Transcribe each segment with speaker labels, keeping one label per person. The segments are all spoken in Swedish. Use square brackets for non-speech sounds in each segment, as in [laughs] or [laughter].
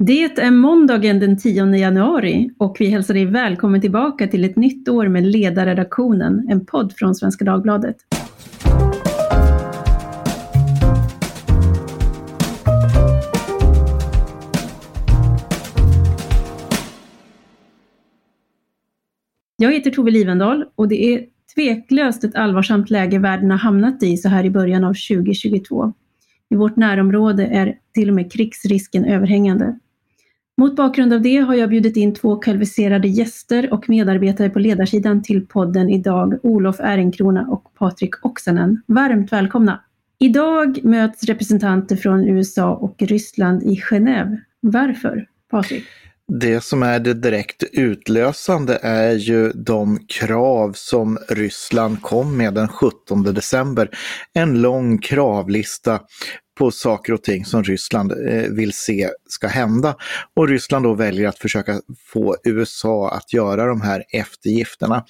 Speaker 1: Det är måndagen den 10 januari och vi hälsar dig välkommen tillbaka till ett nytt år med Ledarredaktionen, en podd från Svenska Dagbladet. Jag heter Tove Livendal och det är tveklöst ett allvarsamt läge världen har hamnat i så här i början av 2022. I vårt närområde är till och med krigsrisken överhängande. Mot bakgrund av det har jag bjudit in två kvalificerade gäster och medarbetare på ledarsidan till podden idag, Olof Ehrenkrona och Patrik Oksanen. Varmt välkomna! Idag möts representanter från USA och Ryssland i Genève. Varför, Patrik?
Speaker 2: Det som är det direkt utlösande är ju de krav som Ryssland kom med den 17 december. En lång kravlista på saker och ting som Ryssland eh, vill se ska hända. Och Ryssland då väljer att försöka få USA att göra de här eftergifterna.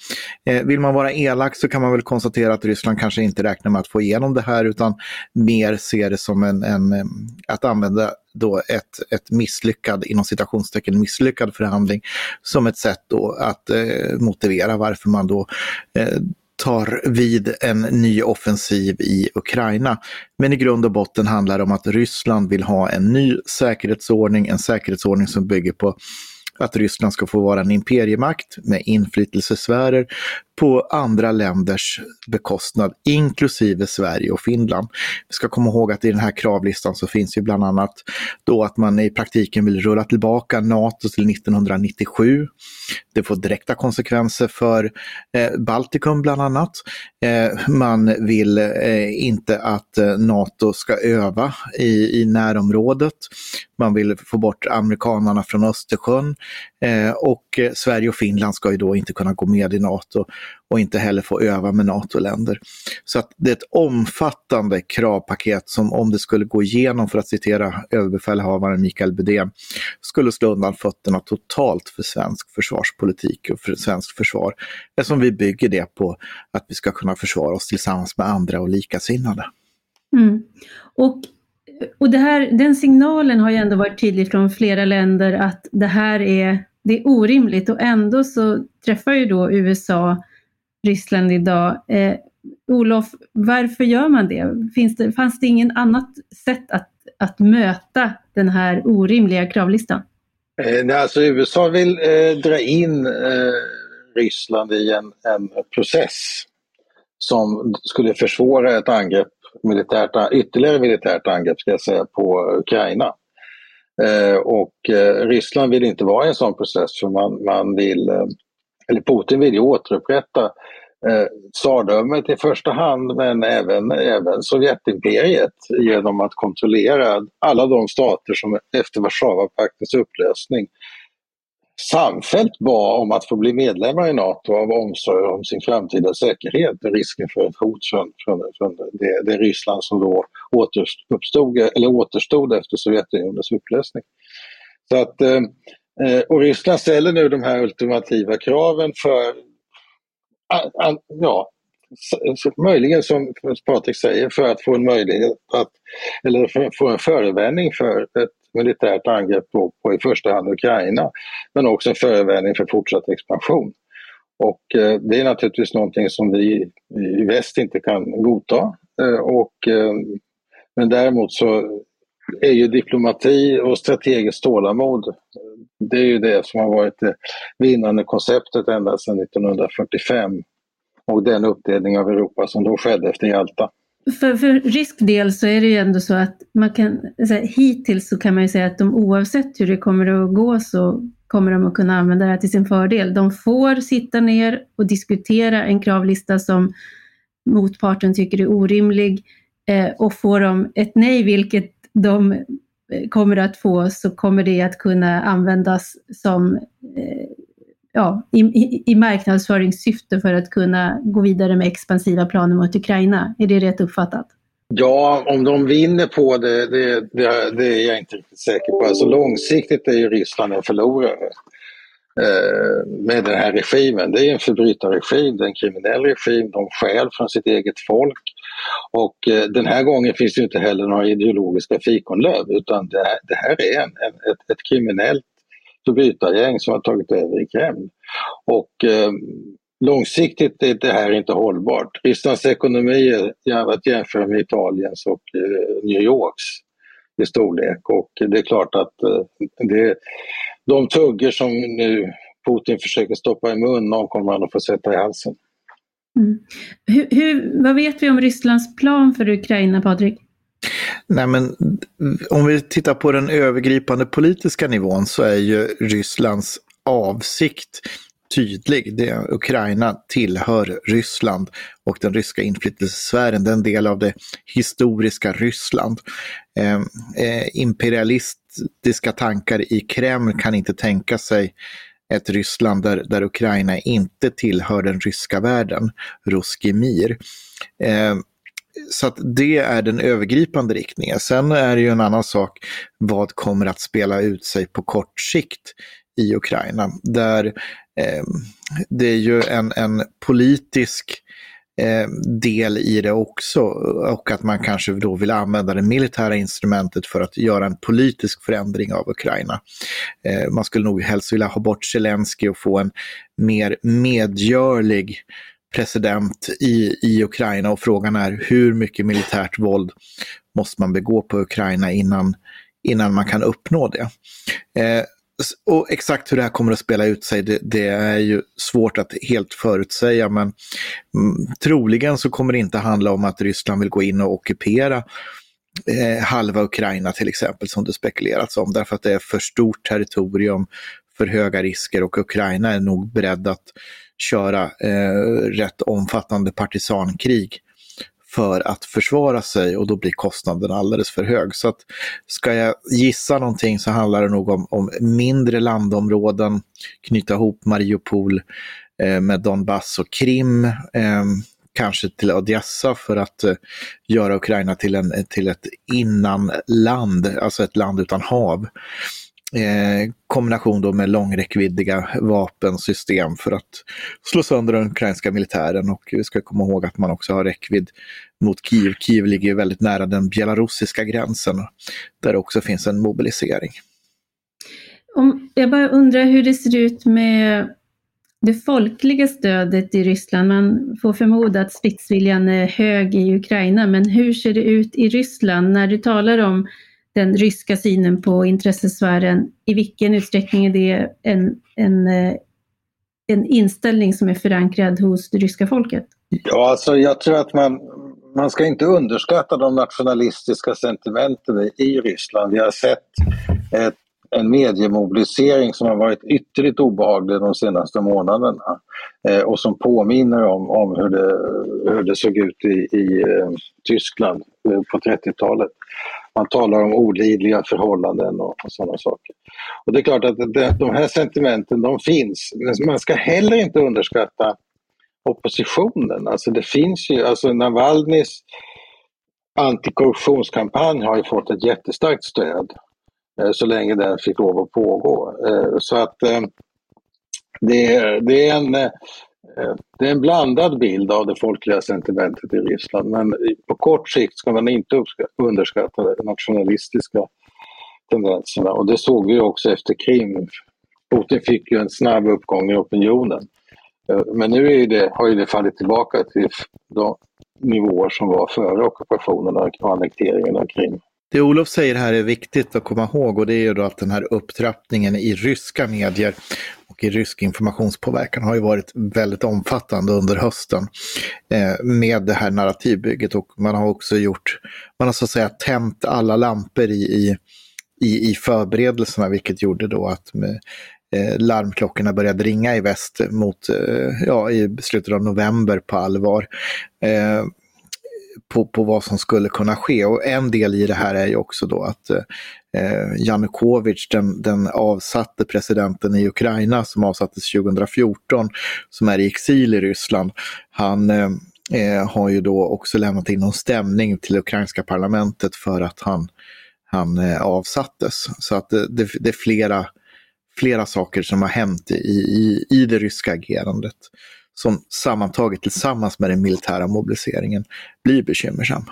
Speaker 2: Eh, vill man vara elak så kan man väl konstatera att Ryssland kanske inte räknar med att få igenom det här utan mer ser det som en, en eh, att använda då ett, ett misslyckad, inom citationstecken misslyckad förhandling som ett sätt då att eh, motivera varför man då eh, tar vid en ny offensiv i Ukraina. Men i grund och botten handlar det om att Ryssland vill ha en ny säkerhetsordning, en säkerhetsordning som bygger på att Ryssland ska få vara en imperiemakt med inflytelsesfärer på andra länders bekostnad, inklusive Sverige och Finland. Vi ska komma ihåg att i den här kravlistan så finns ju bland annat då att man i praktiken vill rulla tillbaka NATO till 1997. Det får direkta konsekvenser för eh, Baltikum bland annat. Eh, man vill eh, inte att eh, NATO ska öva i, i närområdet. Man vill få bort amerikanarna från Östersjön Eh, och eh, Sverige och Finland ska ju då inte kunna gå med i NATO och inte heller få öva med NATO-länder. Så att det är ett omfattande kravpaket som om det skulle gå igenom, för att citera överbefälhavaren Mikael Bydén, skulle slå undan fötterna totalt för svensk försvarspolitik och för svensk försvar. Eftersom vi bygger det på att vi ska kunna försvara oss tillsammans med andra och likasinnade.
Speaker 1: Mm. Och och det här, den signalen har ju ändå varit tydlig från flera länder att det här är, det är orimligt och ändå så träffar ju då USA Ryssland idag. Eh, Olof, varför gör man det? Finns det? Fanns det ingen annat sätt att, att möta den här orimliga kravlistan?
Speaker 3: Eh, alltså USA vill eh, dra in eh, Ryssland i en, en process som skulle försvåra ett angrepp, militärt, ytterligare militärt angrepp ska jag säga, på Ukraina. Eh, och eh, Ryssland vill inte vara i en sån process för man, man vill eh, eller Putin vill ju återupprätta eh, tsardömet i första hand men även, även Sovjetimperiet genom att kontrollera alla de stater som efter Warszawapaktens upplösning samfällt bad om att få bli medlemmar i NATO av omsorg om sin framtida säkerhet och risken för ett hot från, från, från det, det Ryssland som då återuppstod, eller återstod efter Sovjetunionens upplösning. Så att Eh, eh och Ryssland ställer nu de här ultimativa kraven för, ja, möjligen som Patrik säger, för att få en möjlighet att, eller för att få en förevändning för ett militärt angrepp på, på i första hand Ukraina, men också en förevändning för fortsatt expansion. Och eh, det är naturligtvis någonting som vi i väst inte kan godta. Eh, och, eh, men däremot så är ju diplomati och strategiskt tålamod. Eh, det är ju det som har varit det vinnande konceptet ända sedan 1945 och den uppdelning av Europa som då skedde efter Jalta.
Speaker 1: För, för rysk del så är det ju ändå så att man kan, så här, hittills så kan man ju säga att de oavsett hur det kommer att gå så kommer de att kunna använda det här till sin fördel. De får sitta ner och diskutera en kravlista som motparten tycker är orimlig eh, och får de ett nej, vilket de eh, kommer att få så kommer det att kunna användas som eh, ja, i, i, i marknadsföringssyfte för att kunna gå vidare med expansiva planer mot Ukraina. Är det rätt uppfattat?
Speaker 3: Ja, om de vinner på det, det, det, det är jag inte riktigt säker på. Alltså långsiktigt är ju Ryssland en förlorare eh, med den här regimen. Det är en förbrytarregim, det är en kriminell regim, de stjäl från sitt eget folk Och eh, den här gången finns det inte heller några ideologiska fikonlöv utan det, det här är en, ett, ett kriminellt förbrytargäng som har tagit över i Kreml. Och eh, långsiktigt är det här inte hållbart. Rysslands ekonomi är att jämföra med Italiens och eh, New Yorks i storlek och det är klart att eh, det, de tuggor som nu Putin försöker stoppa i mun, någon kommer han att få sätta i halsen.
Speaker 1: Mm. Hur, hur, vad vet vi om Rysslands plan för Ukraina, Patrik?
Speaker 2: Nej, men om vi tittar på den övergripande politiska nivån så är ju Rysslands avsikt tydlig. Det, Ukraina tillhör Ryssland och den ryska inflytelsesfären, den del av det historiska Ryssland. Eh, eh, imperialistiska tankar i Kreml kan inte tänka sig ett Ryssland där, där Ukraina inte tillhör den ryska världen, Ruski Mir. Eh, så att det är den övergripande riktningen. Sen är det ju en annan sak vad kommer att spela ut sig på kort sikt i Ukraina. Där eh, det är ju en, en politisk eh, del i det också och att man kanske då vill använda det militära instrumentet för att göra en politisk förändring av Ukraina. Eh, man skulle nog helst vilja ha bort Zelensky och få en mer medgörlig president i, i Ukraina och frågan är hur mycket militärt våld måste man begå på Ukraina innan, innan man kan uppnå det. Eh, och exakt hur det här kommer att spela ut sig, det, det är ju svårt att helt förutsäga, men mm, troligen så kommer det inte handla om att Ryssland vill gå in och ockupera eh, halva Ukraina till exempel, som det spekulerats om, därför att det är för stort territorium, för höga risker och Ukraina är nog beredd att köra eh, rätt omfattande partisankrig för att försvara sig och då blir kostnaden alldeles för hög. Så att ska jag gissa någonting så handlar det nog om, om mindre landområden, knyta ihop Mariupol eh, med Donbass och Krim, eh, kanske till Odessa för att eh, göra Ukraina till, en, till ett innanland, alltså ett land utan hav eh, kombination då med långräckviddiga vapensystem för att slå sönder den ukrainska militären. Och vi ska komma ihåg att man också har räckvidd mot Kiev. Kiev ligger väldigt nära den belarusiska gränsen där det också finns en mobilisering.
Speaker 1: Om, jag bara undrar hur det ser ut med det folkliga stödet i Ryssland. Man får förmoda att stridsviljan är hög i Ukraina, men hur ser det ut i Ryssland när du talar om den ryska synen på intressesfären, i vilken utsträckning är det en, en, eh, en inställning som är förankrad hos det ryska folket?
Speaker 3: Ja, alltså jag tror att man, man ska inte underskatta de nationalistiska sentimenten i Ryssland. Vi har sett ett, en mediemobilisering som har varit ytterligt obehaglig de senaste månaderna eh, och som påminner om, om hur, det, hur det såg ut i, i eh, Tyskland eh, på 30-talet. Man talar om olidliga förhållanden och, och sådana saker. Och det är klart att det, de här sentimenten de finns, men man ska heller inte underskatta oppositionen. Alltså det finns ju, alltså Navalnys antikorruptionskampanj har ju fått ett jättestarkt stöd eh, så länge den fick lov att pågå. Eh, så att eh, det, är, det är en Eh, Eh, det är en blandad bild av det folkliga sentimentet i Ryssland men på kort sikt ska man inte underskatta de nationalistiska tendenserna och det såg vi också efter Krim. Putin fick ju en snabb uppgång i opinionen. Eh, men nu är det, har ju det fallit tillbaka till de nivåer som var före ockupationen och annekteringen av Krim.
Speaker 2: Det Olof säger här är viktigt att komma ihåg och det är ju då att den här upptrappningen i ryska medier och rysk informationspåverkan har ju varit väldigt omfattande under hösten eh, med det här narrativbygget och man har också gjort, man har så att säga tänt alla lampor i, i, i förberedelserna vilket gjorde då att med, eh, larmklockorna började ringa i väst mot, eh, ja, i slutet av november på allvar. Eh, på, på vad som skulle kunna ske. Och en del i det här är ju också då att eh, Janukovic, den, den avsatte presidenten i Ukraina som avsattes 2014, som är i exil i Ryssland, han eh, eh, har ju då också lämnat in någon stämning till ukrainska parlamentet för att han, han eh, avsattes. Så att det, det, det, är flera, flera saker som har hänt i, i, i det ryska agerandet som sammantaget tillsammans med den militära mobiliseringen blir bekymmersam.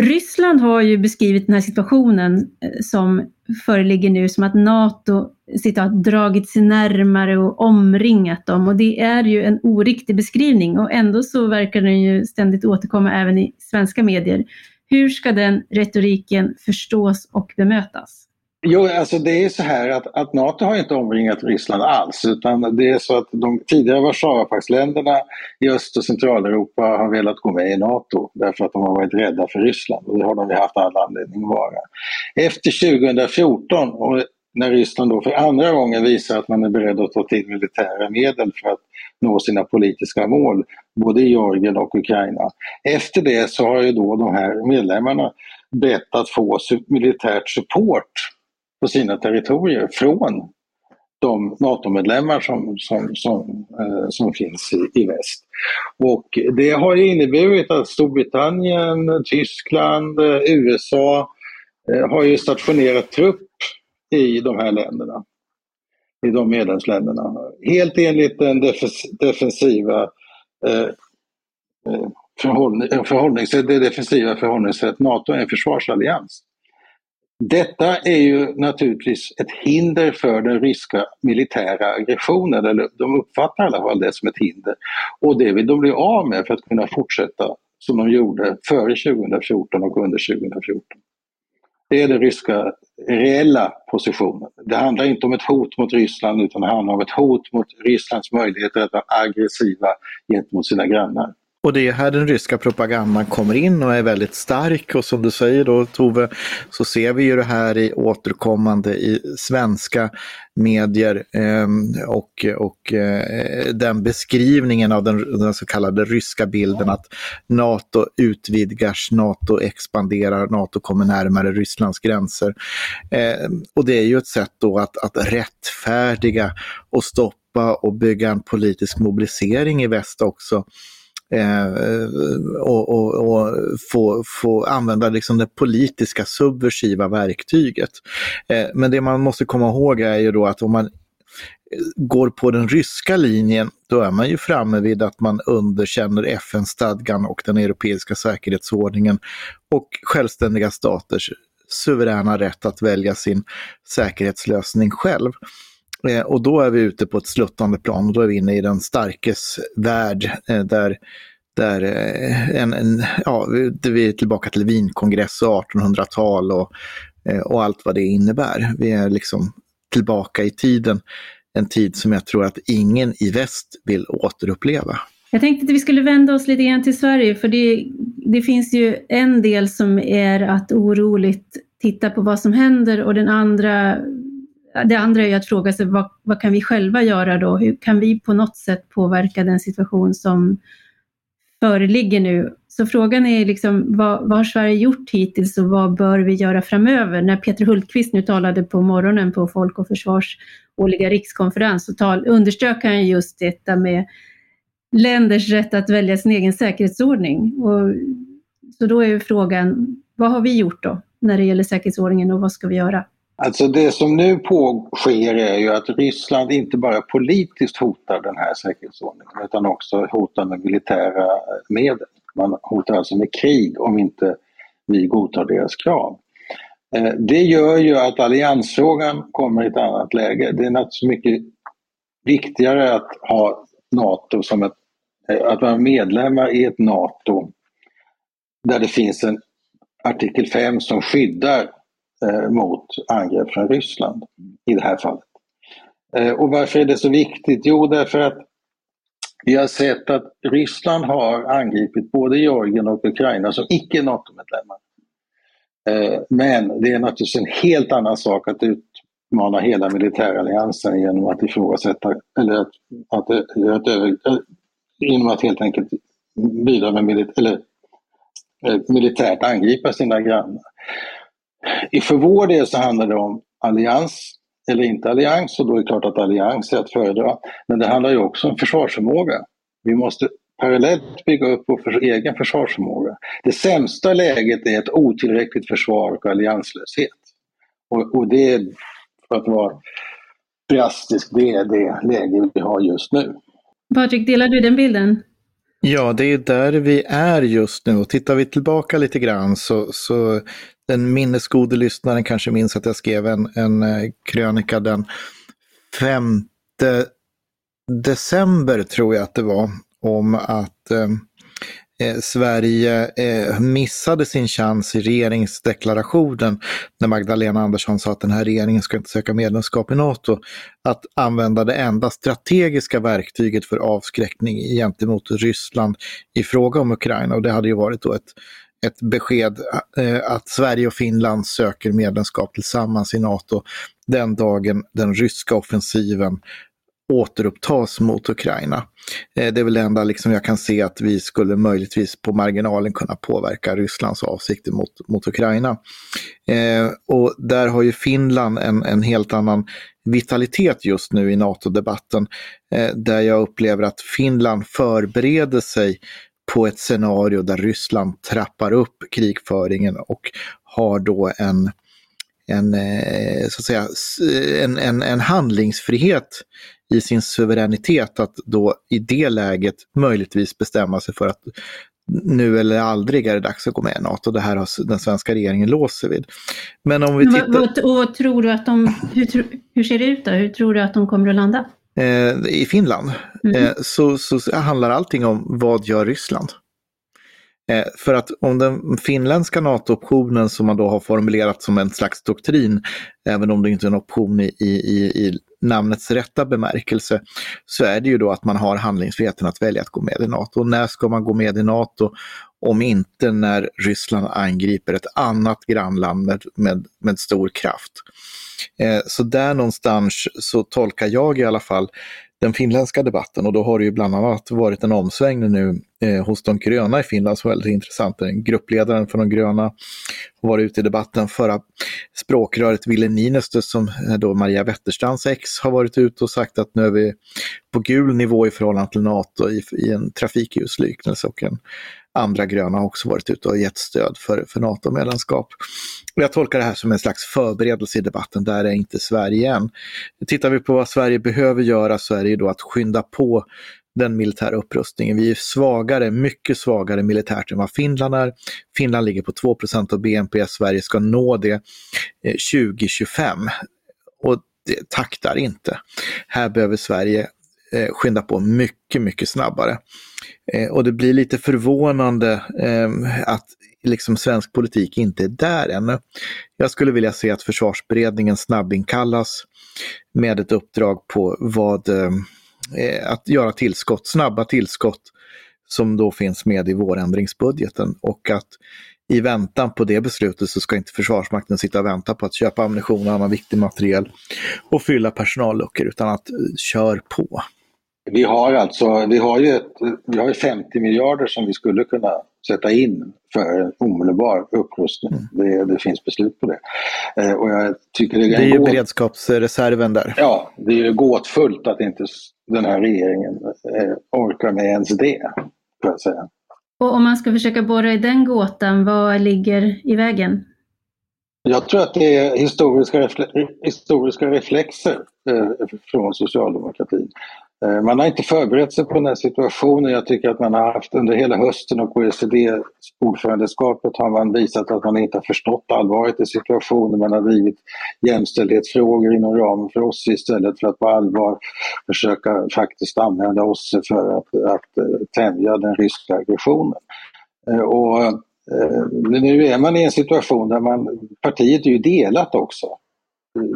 Speaker 1: Ryssland har ju beskrivit den här situationen eh, som föreligger nu som att NATO citat, dragit sig närmare och omringat dem. Och det är ju en oriktig beskrivning och ändå så verkar den ju ständigt återkomma även i svenska medier. Hur ska den retoriken förstås och bemötas?
Speaker 3: Jo, alltså det är så här att, att NATO har inte omringat Ryssland alls utan det är så att de tidigare Warszawapaktsländerna i Öst och Centraleuropa har velat gå med i NATO därför att de har varit rädda för Ryssland och det har de haft all anledning att vara. Efter 2014 och när Ryssland då för andra gången visar att man är beredd att ta till militära medel för att nå sina politiska mål, både i Georgien och Ukraina. Efter det så har ju då de här medlemmarna bett att få militärt support på sina territorier från de NATO-medlemmar som, som, som, eh, som finns i, i, väst. Och det har inneburit att Storbritannien, Tyskland, eh, USA eh, har ju stationerat trupp i de här länderna. I de medlemsländerna. Helt enligt den defensiva eh, eh förhållning, förhållningssätt, det defensiva förhållningssätt. NATO är en försvarsallians. Detta är ju naturligtvis ett hinder för den ryska militära aggressionen, eller de uppfattar i alla fall det som ett hinder. Och det vill de bli av med för att kunna fortsätta som de gjorde före 2014 och under 2014. Det är den ryska reella positionen. Det handlar inte om ett hot mot Ryssland utan det handlar om ett hot mot Rysslands möjligheter att vara aggressiva gentemot sina grannar.
Speaker 2: Och det är här den ryska propagandan kommer in och är väldigt stark. Och som du säger då Tove, så ser vi ju det här i återkommande i svenska medier. Eh, och, och eh, den beskrivningen av den, den, så kallade ryska bilden att NATO utvidgas, NATO expanderar, NATO kommer närmare Rysslands gränser. Eh, och det är ju ett sätt då att, att rättfärdiga och stoppa och bygga en politisk mobilisering i väst också. Eh, och, och, och, få, få använda liksom det politiska subversiva verktyget. Eh, men det man måste komma ihåg är ju då att om man eh, går på den ryska linjen, då är man ju framme vid att man underkänner FN-stadgan och den europeiska säkerhetsordningen och självständiga staters suveräna rätt att välja sin säkerhetslösning själv. Eh, och då är vi ute på ett sluttande plan och då är vi inne i den starkes värld eh, där, där eh, en, en, ja, vi är tillbaka till Wienkongress och 1800-tal och, eh, och allt vad det innebär. Vi är liksom tillbaka i tiden, en tid som jag tror att ingen i väst vill återuppleva.
Speaker 1: Jag tänkte att vi skulle vända oss lite grann till Sverige, för det, det finns ju en del som är att oroligt titta på vad som händer och den andra det andra är att fråga sig vad, vad kan vi själva göra då? Hur kan vi på något sätt påverka den situation som föreligger nu? Så frågan är liksom, vad, vad har Sverige gjort hittills och vad bör vi göra framöver? När Peter Hultqvist nu talade på morgonen på Folk och Försvars årliga rikskonferens så tal, underströk han just detta med länders rätt att välja sin egen säkerhetsordning. Och, så då är frågan, vad har vi gjort då när det gäller säkerhetsordningen och vad ska vi göra?
Speaker 3: Alltså det som nu sker är ju att Ryssland inte bara politiskt hotar den här säkerhetsordningen utan också hotar med militära medel. Man hotar alltså med krig om inte vi godtar deras krav. Eh, det gör ju att alliansfrågan kommer i ett annat läge. Det är naturligtvis mycket viktigare att ha NATO som ett, eh, att vara medlemmar i ett NATO där det finns en artikel 5 som skyddar Eh, mot angrepp från Ryssland i det här fallet. Eh, och varför är det så viktigt? Jo, därför att vi har sett att Ryssland har angripit både Georgien och Ukraina som icke NATO-medlemmar. Eh, men det är naturligtvis en helt annan sak att utmana hela militäralliansen genom att ifrågasätta, eller att, att, att, att genom att helt enkelt bidra med milit, eller, militärt angripa sina grannar. För vår del så handlar det om allians eller inte allians och då är det klart att allians är att föredra. Men det handlar ju också om försvarsförmåga. Vi måste parallellt bygga upp vår egen försvarsförmåga. Det sämsta läget är ett otillräckligt försvar och allianslöshet. Och, och det är, för att vara drastisk, det är det läge vi har just nu.
Speaker 1: Patrik, delar du den bilden?
Speaker 2: Ja, det är där vi är just nu. Och tittar vi tillbaka lite grann så, så den minnesgode lyssnaren kanske minns att jag skrev en, en eh, krönika den 5 december, tror jag att det var, om att eh, eh, Sverige eh, missade sin chans i regeringsdeklarationen när Magdalena Andersson sa att den här regeringen ska inte söka medlemskap i NATO. Att använda det enda strategiska verktyget för avskräckning gentemot Ryssland i fråga om Ukraina. Och det hade ju varit då ett, ett besked eh, att Sverige och Finland söker medlemskap tillsammans i NATO den dagen den ryska offensiven återupptas mot Ukraina. Eh, det är väl det enda liksom jag kan se att vi skulle möjligtvis på marginalen kunna påverka Rysslands avsikter mot, mot Ukraina. Eh, och där har ju Finland en, en helt annan vitalitet just nu i NATO-debatten. Eh, där jag upplever att Finland förbereder sig på ett scenario där Ryssland trappar upp krigföringen och har då en, en, eh, så att säga, en, en, en handlingsfrihet i sin suveränitet att då i det läget möjligtvis bestämma sig för att nu eller aldrig är det dags att gå med i NATO. Det här har den svenska regeringen låst sig vid. Men om vi tittar...
Speaker 1: Och, och tror du att de, hur, hur ser det ut då? Hur tror du att de kommer att landa?
Speaker 2: Eh, I Finland mm. eh, så, så handlar allting om vad gör Ryssland? Eh, för att om den finländska NATO-optionen som man då har formulerat som en slags doktrin, även om det inte är en option i, i, i namnets rätta bemärkelse, så är det ju då att man har handlingsfriheten att välja att gå med i NATO. Och när ska man gå med i NATO? Om inte när Ryssland angriper ett annat grannland med, med, med stor kraft. Eh, så där någonstans så tolkar jag i alla fall den finländska debatten och då har det ju bland annat varit en omsvängning nu eh, hos de gröna i Finland som är väldigt intressant. Gruppledaren för de gröna har varit ute i debatten. Förra språkröret Ville Niinistö som är då Maria Wetterstrands ex har varit ute och sagt att nu är vi på gul nivå i förhållande till NATO i, i en trafikljusliknelse och en andra gröna har också varit ute och gett stöd för, för NATO-medlemskap. Jag tolkar det här som en slags förberedelse i debatten, där är inte Sverige än. Tittar vi på vad Sverige behöver göra så är det ju då att skynda på den militära upprustningen. Vi är svagare, mycket svagare militärt än vad Finland är. Finland ligger på 2% av BNP, Sverige ska nå det eh, 2025. Och det taktar inte. Här behöver Sverige eh, skynda på mycket, mycket snabbare. Eh, och det blir lite förvånande eh, att liksom svensk politik inte är där ännu. Jag skulle vilja se att försvarsberedningen snabbinkallas med ett uppdrag på vad, eh, eh, att göra tillskott, snabba tillskott som då finns med i vårändringsbudgeten och att i väntan på det beslutet så ska inte Försvarsmakten sitta och vänta på att köpa ammunition och annan viktig materiel och fylla personalluckor utan att eh, kör på.
Speaker 3: Vi har alltså, vi har ju ett, vi har 50 miljarder som vi skulle kunna sätta in för en omedelbar upprustning. Mm. Det, det, finns beslut på det. Eh, och jag tycker det,
Speaker 2: är, det är ju gåt... beredskapsreserven där.
Speaker 3: Ja, det är ju gåtfullt att inte den här regeringen eh, orkar med ens det. Får jag säga.
Speaker 1: Och om man ska försöka borra i den gåtan, vad ligger i vägen?
Speaker 3: Jag tror att det är historiska, refle historiska reflexer eh, från socialdemokratin. Eh, man har inte förberett sig på den här situationen. Jag tycker att man har haft under hela hösten och OECD-ordförandeskapet har man visat att man inte har förstått allvaret i situationen. Man har drivit jämställdhetsfrågor inom ramen för oss istället för att på allvar försöka faktiskt använda oss för att, att eh, tämja den ryska aggressionen. Eh, och nu är man i en situation där man, partiet är ju delat också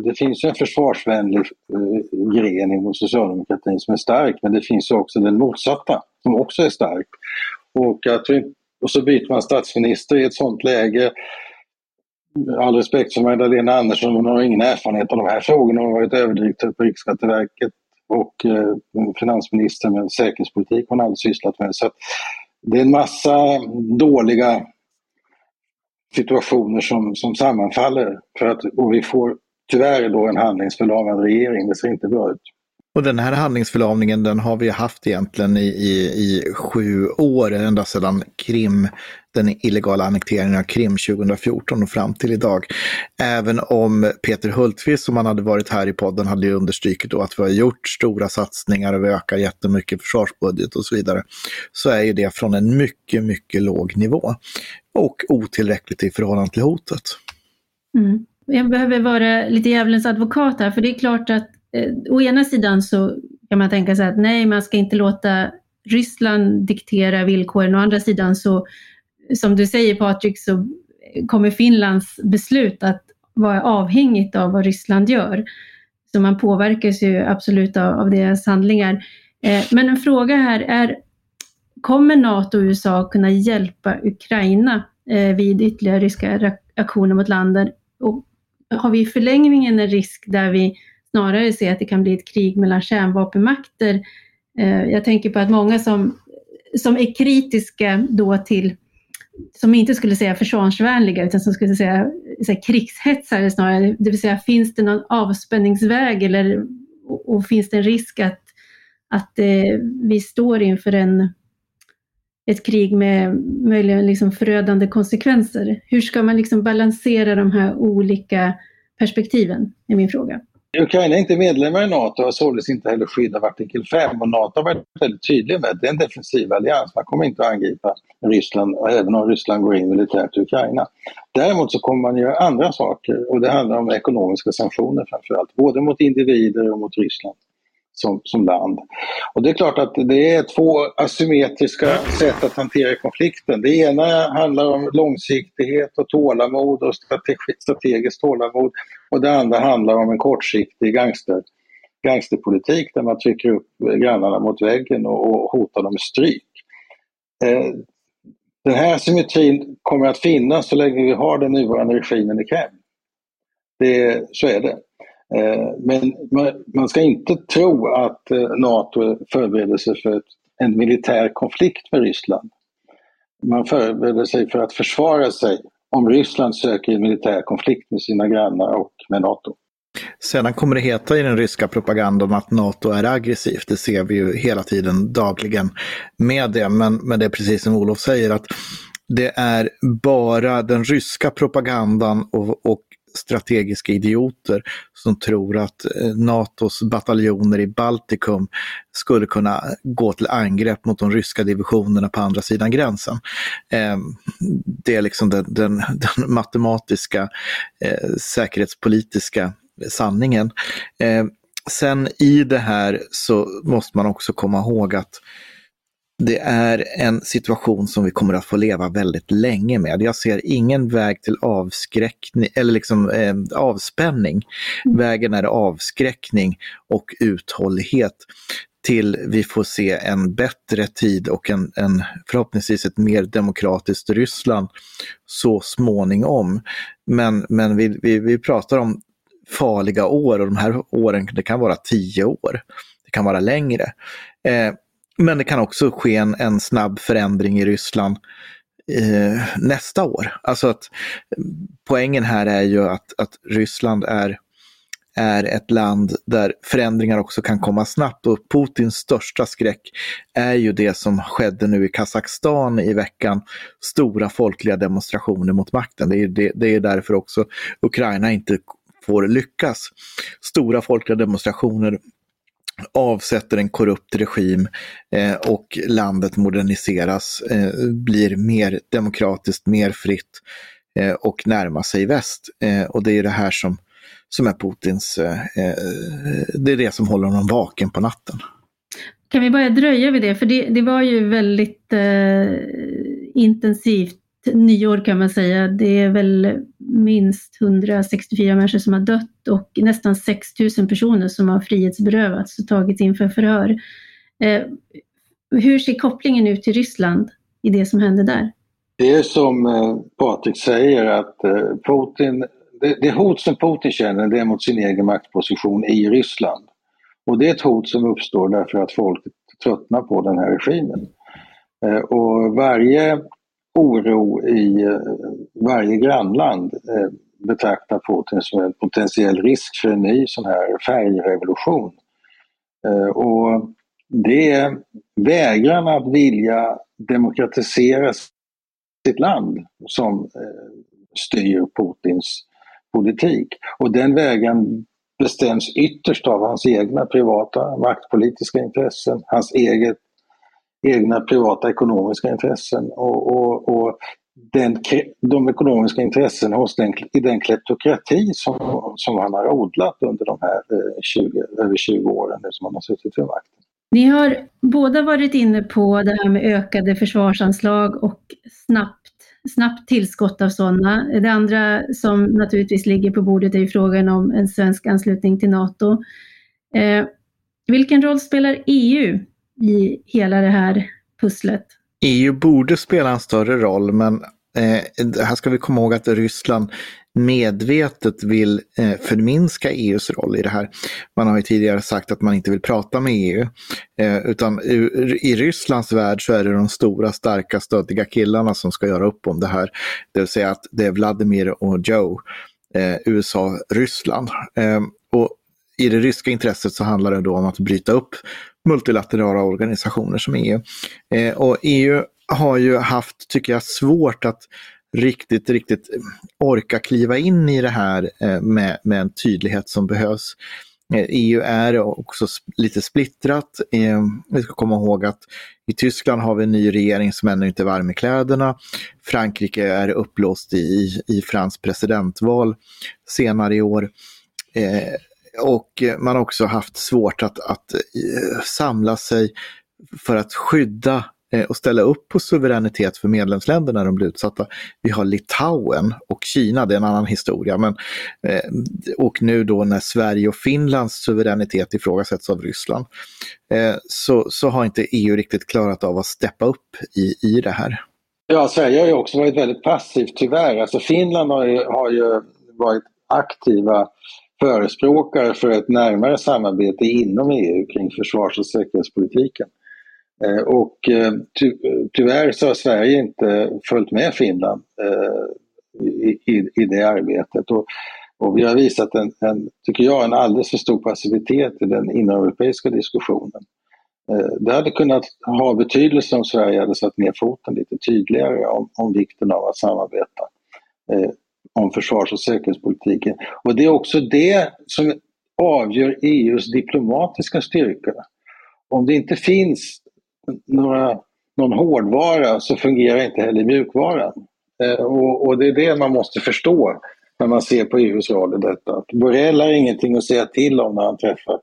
Speaker 3: det finns en försvarsvänlig eh, gren inom socialdemokratin som är stark men det finns också den motsatta som också är stark. Och, att vi, och så byter man statsminister i ett sånt läge. All respekt för Magdalena Andersson, hon har ingen erfarenhet av de här frågorna. Hon har varit överdirektör på Riksskatteverket och eh, finansminister med säkerhetspolitik hon aldrig sysslat med. Så det är en massa dåliga situationer som, som sammanfaller för att, och vi får tyvärr då en handlingsförlamad regering. Det ser inte bra ut.
Speaker 2: Och den här handlingsförlamningen den har vi haft egentligen i, i, i sju år, ända sedan Krim, den illegala annekteringen av Krim 2014 och fram till idag. Även om Peter Hultqvist, som han hade varit här i podden, hade understrukit då att vi har gjort stora satsningar och vi ökar jättemycket försvarsbudget och så vidare, så är ju det från en mycket, mycket låg nivå och otillräckligt i förhållande till hotet.
Speaker 1: Mm. Jag behöver vara lite djävulens advokat här, för det är klart att eh, å ena sidan så kan man tänka sig att nej, man ska inte låta Ryssland diktera villkoren. Å andra sidan så, som du säger Patrik, så kommer Finlands beslut att vara avhängigt av vad Ryssland gör. Så man påverkas ju absolut av, av deras handlingar. Eh, men en fråga här är, kommer NATO och USA kunna hjälpa Ukraina eh, vid ytterligare ryska aktioner mot landet? Och har vi i förlängningen en risk där vi snarare ser att det kan bli ett krig mellan kärnvapenmakter. Eh, jag tänker på att många som, som är kritiska då till, som inte skulle säga försvarsvänliga utan som skulle säga, säga krigshetsare snarare, det vill säga finns det någon avspänningsväg eller och, finns det en risk att, att eh, vi står inför en, ett krig med möjligen liksom förödande konsekvenser. Hur ska man liksom balansera de här olika perspektiven, är min fråga.
Speaker 3: Ukraina är inte medlemmar i NATO och har således inte heller skydd av artikel 5 och NATO har varit väldigt tydlig med att det är en defensiv allians. Man kommer inte att angripa Ryssland även om Ryssland går in militärt i Ukraina. Däremot så kommer man göra andra saker och det handlar om ekonomiska sanktioner framförallt, både mot individer och mot Ryssland som, som land. Och det är klart att det är två asymmetriska sätt att hantera konflikten. Det ena handlar om långsiktighet och tålamod och strategiskt tålamod och det andra handlar om en kortsiktig gangster, gangsterpolitik där man trycker upp grannarna mot väggen och, och hotar dem med stryk. Eh, den här asymmetrin kommer att finnas så länge vi har den nuvarande regimen i Kreml. Det, så är det. Eh, men man ska inte tro att eh, NATO förbereder sig för en militär konflikt med Ryssland. Man förbereder sig för att försvara sig om Ryssland söker en militär konflikt med sina grannar och med NATO.
Speaker 2: Sedan kommer det heta i den ryska propagandan att NATO är aggressivt. Det ser vi ju hela tiden dagligen med det. Men, men det är precis som Olof säger att det är bara den ryska propagandan och, och strategiska idioter som tror att eh, NATOs bataljoner i Baltikum skulle kunna gå till angrepp mot de ryska divisionerna på andra sidan gränsen. Ehm, det är liksom den, den, [laughs] den matematiska eh, säkerhetspolitiska sanningen. Ehm, sen i det här så måste man också komma ihåg att det är en situation som vi kommer att få leva väldigt länge med. Jag ser ingen väg till avskräckning eller liksom eh, avspänning. Mm. Vägen är avskräckning och uthållighet till vi får se en bättre tid och en, en förhoppningsvis ett mer demokratiskt Ryssland så småningom. Men, men vi, vi, vi pratar om farliga år och de här åren, det kan vara tio år. Det kan vara längre. Eh, men det kan också ske en, en snabb förändring i Ryssland eh, nästa år. Alltså att poängen här är ju att, att Ryssland är, är ett land där förändringar också kan komma snabbt och Putins största skräck är ju det som skedde nu i Kazakstan i veckan. Stora folkliga demonstrationer mot makten. Det är, det, det är därför också Ukraina inte får lyckas. Stora folkliga demonstrationer avsätter en korrupt regim eh, och landet moderniseras, eh, blir mer demokratiskt, mer fritt eh, och närmar sig väst. Eh, och det är det här som, som är Putins, eh, eh det är det som håller honom vaken på natten.
Speaker 1: Kan vi börja dröja vid det? För det, det var ju väldigt eh, intensivt nyår kan man säga. Det är väl minst 164 människor som har dött och nästan 6 000 personer som har frihetsberövats och tagits inför förhör. Eh, hur ser kopplingen ut till Ryssland i det som hände där?
Speaker 3: Det är som eh, Patrik säger att eh, Putin, det, det hot som Putin känner det är mot sin egen maktposition i Ryssland. Och det är ett hot som uppstår därför att folk tröttnar på den här regimen. Eh, och varje oro i eh, varje grannland eh, betraktar Putin som en potentiell risk för en ny sån här färgrevolution. Eh, och det är vägran att vilja demokratisera sitt land som styr Putins politik. Och den vägen bestäms ytterst av hans egna privata maktpolitiska intressen, hans eget, egna privata ekonomiska intressen och, och, och den, de ekonomiska intressen hos den, i den kleptokrati som, som han har odlat under de här eh, 20, över 20 åren som han har suttit vid makten.
Speaker 1: Ni har båda varit inne på det här med ökade försvarsanslag och snabbt, snabbt tillskott av sådana. Det andra som naturligtvis ligger på bordet är ju frågan om en svensk anslutning till NATO. Eh, vilken roll spelar EU i hela det här pusslet?
Speaker 2: EU borde spela en större roll, men eh, här ska vi komma ihåg att Ryssland medvetet vill eh, förminska EUs roll i det här. Man har ju tidigare sagt att man inte vill prata med EU. Eh, utan i, i Rysslands värld så är det de stora, starka, stöddiga killarna som ska göra upp om det här. Det vill säga att det är Vladimir och Joe, eh, USA, Ryssland. Eh, i det ryska intresset så handlar det då om att bryta upp multilaterala organisationer som EU. Eh, och EU har ju haft, tycker jag, svårt att riktigt, riktigt orka kliva in i det här eh, med, med en tydlighet som behövs. EU eh, är också lite splittrat. Eh, vi ska komma ihåg att i Tyskland har vi en ny regering som ännu inte är varm i kläderna. Frankrike är upplåst i, i fransk presidentval senare i år. Eh, och eh, man har också haft svårt att, att eh, samla sig för att skydda eh, och ställa upp på suveränitet för medlemsländerna när de blir utsatta. Vi har Litauen och Kina, det är en annan historia. Men, och nu då när Sverige och Finlands suveränitet ifrågasätts av Ryssland så, så har inte EU riktigt klarat av att steppa upp i, i det här.
Speaker 3: Ja, Sverige har ju också varit väldigt passivt tyvärr. Alltså Finland har ju, har ju varit aktiva förespråkare för ett närmare samarbete inom EU kring försvars och säkerhetspolitiken. Eh, och eh, ty tyvärr så har Sverige inte följt med Finland eh, i, i det arbetet. Och, och vi har visat en, en, tycker jag, en alldeles för stor passivitet i den inomeuropeiska diskussionen. Eh, det hade kunnat ha betydelse om Sverige hade satt ner foten lite tydligare om, om vikten av att samarbeta eh, om försvars och säkerhetspolitiken. Och det är också det som avgör EUs diplomatiska styrka. Om det inte finns några, någon hårdvara så fungerar inte heller mjukvaran. Eh, och, och, det är det man måste förstå när man ser på EUs roll i detta. Borrell har ingenting att säga till om när han träffar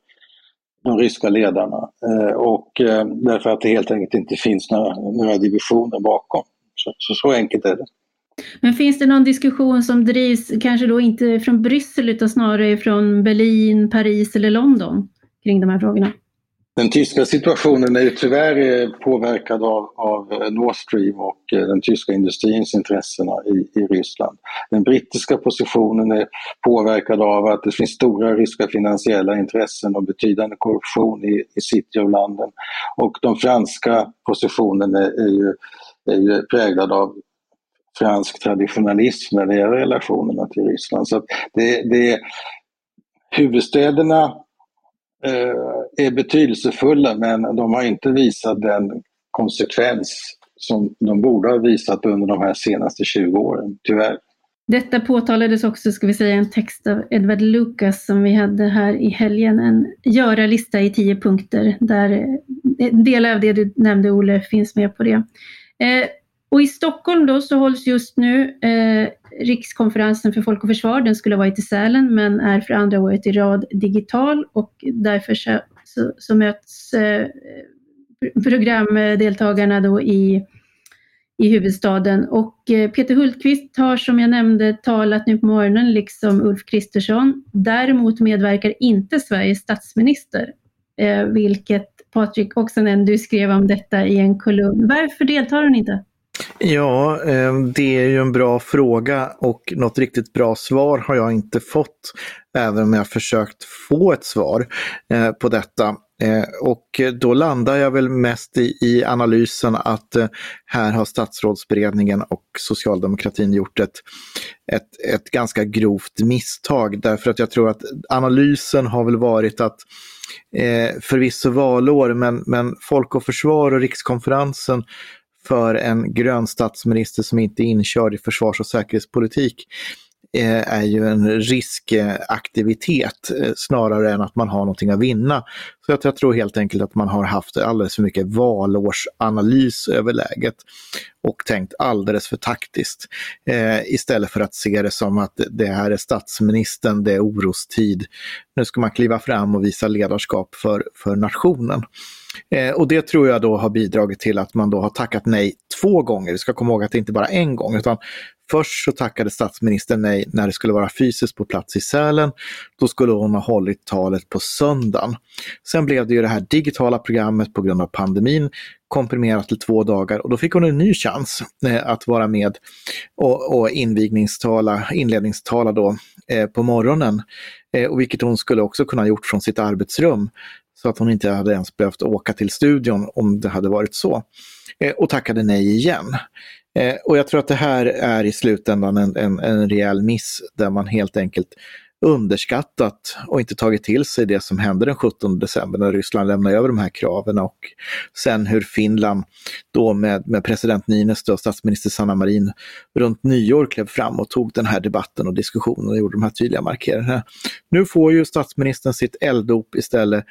Speaker 3: de ryska ledarna. Eh, och eh, därför att det helt enkelt inte finns några, några divisioner bakom. Så, så, så enkelt är det.
Speaker 1: Men finns det någon diskussion som drivs, kanske då inte från Bryssel utan snarare från Berlin, Paris eller London kring de här frågorna?
Speaker 3: Den tyska situationen är ju tyvärr eh, påverkad av, av eh, Nord Stream och eh, den tyska industrins intressen i, i Ryssland. Den brittiska positionen är påverkad av att det finns stora ryska finansiella intressen och betydande korruption i, i city of London. Och den franska positionen är, är, ju, är ju präglad av fransk traditionalism när det gäller relationerna till Ryssland. Så det, det, huvudstäderna Eh, är betydelsefulla men de har inte visat den konsekvens som de borde ha visat under de här senaste 20 åren, tyvärr.
Speaker 1: Detta påtalades också, ska vi säga, en text av Edward Lucas som vi hade här i helgen, en göra-lista i tio punkter där eh, delar av det du nämnde Olle finns med på det. Eh, och i Stockholm då så hålls just nu eh, Rikskonferensen för folk och försvar. Den skulle ha varit i Sälen men är för andra året i rad digital och därför så, så, så möts eh, programdeltagarna då i, i huvudstaden. Och eh, Peter Hultqvist har som jag nämnde talat nu på morgonen liksom Ulf Kristersson. Däremot medverkar inte Sveriges statsminister, eh, vilket Patrik Oksanen, du skrev om detta i en kolumn. Varför deltar hon inte?
Speaker 2: Ja, eh, det är ju en bra fråga och något riktigt bra svar har jag inte fått, även om jag försökt få ett svar eh, på detta. Eh, och då landar jag väl mest i, analysen att här har statsrådsberedningen och socialdemokratin gjort ett, ett, ett ganska grovt misstag. Därför att jag tror att analysen har väl varit att eh, förvisso valår, men, men Folk och Försvar och Rikskonferensen för en grön statsminister som inte är inkörd i försvars och säkerhetspolitik. Eh, är ju en riskaktivitet eh, snarare än att man har någonting att vinna. Så jag tror helt enkelt att man har haft alldeles för mycket valårsanalys över läget och tänkt alldeles för taktiskt. Eh, istället för att se det som att det här är statsministern, det är orostid. Nu ska man kliva fram och visa ledarskap för, för nationen. Eh, och det tror jag då har bidragit till att man då har tackat nej två gånger. Vi ska komma ihåg att det inte bara är en gång, utan Först så tackade statsministern nej när det skulle vara fysiskt på plats i Sälen. Då skulle hon ha hållit talet på söndagen. Sen blev det ju det här digitala programmet på grund av pandemin komprimerat till två dagar och då fick hon en ny chans eh, att vara med och, och invigningstala, inledningstala då eh, på morgonen. Eh, och vilket hon skulle också kunna gjort från sitt arbetsrum så att hon inte hade ens behövt åka till studion om det hade varit så. Eh, och tackade nej igen. Eh, och jag tror att det här är i slutändan en, en, en rejäl miss där man helt enkelt underskattat och inte tagit till sig det som hände den 17 december när Ryssland lämnade över de här kraven och sen hur Finland då med, med president Niinistö och statsminister Sanna Marin runt nyår klev fram och tog den här debatten och diskussionen och gjorde de här tydliga markeringarna. Nu får ju statsministern sitt elddop istället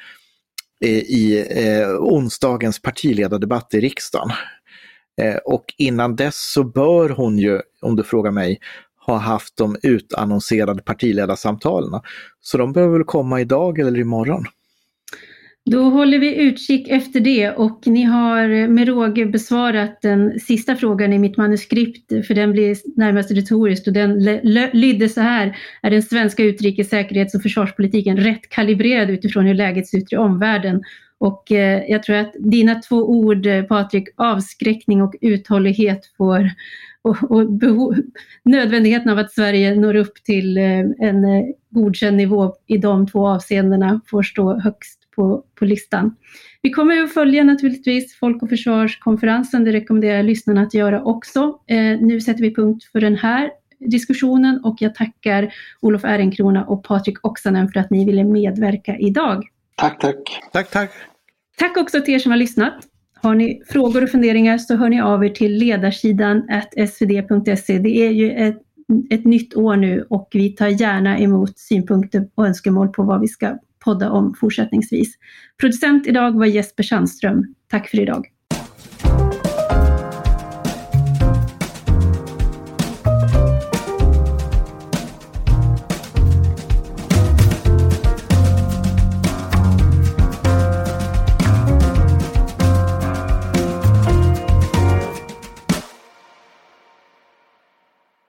Speaker 2: eh, i eh, onsdagens partiledardebatt i riksdagen. Eh, och innan dess så bör hon ju, om du frågar mig, ha haft de utannonserade partiledarsamtalen. Så de behöver väl komma idag eller imorgon.
Speaker 1: Då håller vi utkik efter det och ni har med råge besvarat den sista frågan i mitt manuskript, för den blir närmast retorisk och den lydde så här. Är den svenska utrikes-, säkerhets och försvarspolitiken rätt kalibrerad utifrån hur läget ser ut i omvärlden? Och eh, jag tror att dina två ord, eh, Patrik, avskräckning och uthållighet får och, och behov, nödvändigheten av att Sverige når upp till eh, en eh, godkänd nivå i de två avseendena får stå högst på, på listan. Vi kommer att följa naturligtvis Folk och försvarskonferensen, det rekommenderar jag lyssnarna att göra också. Eh, nu sätter vi punkt för den här diskussionen och jag tackar Olof Ehrenkrona och Patrik Oksanen för att ni ville medverka idag.
Speaker 3: Tack, tack.
Speaker 2: Tack, tack.
Speaker 1: Tack också till er som har lyssnat. Har ni frågor och funderingar så hör ni av er till ledarsidan svd.se. Det är ju ett, ett nytt år nu och vi tar gärna emot synpunkter och önskemål på vad vi ska podda om fortsättningsvis. Producent idag var Jesper Sandström. Tack för idag.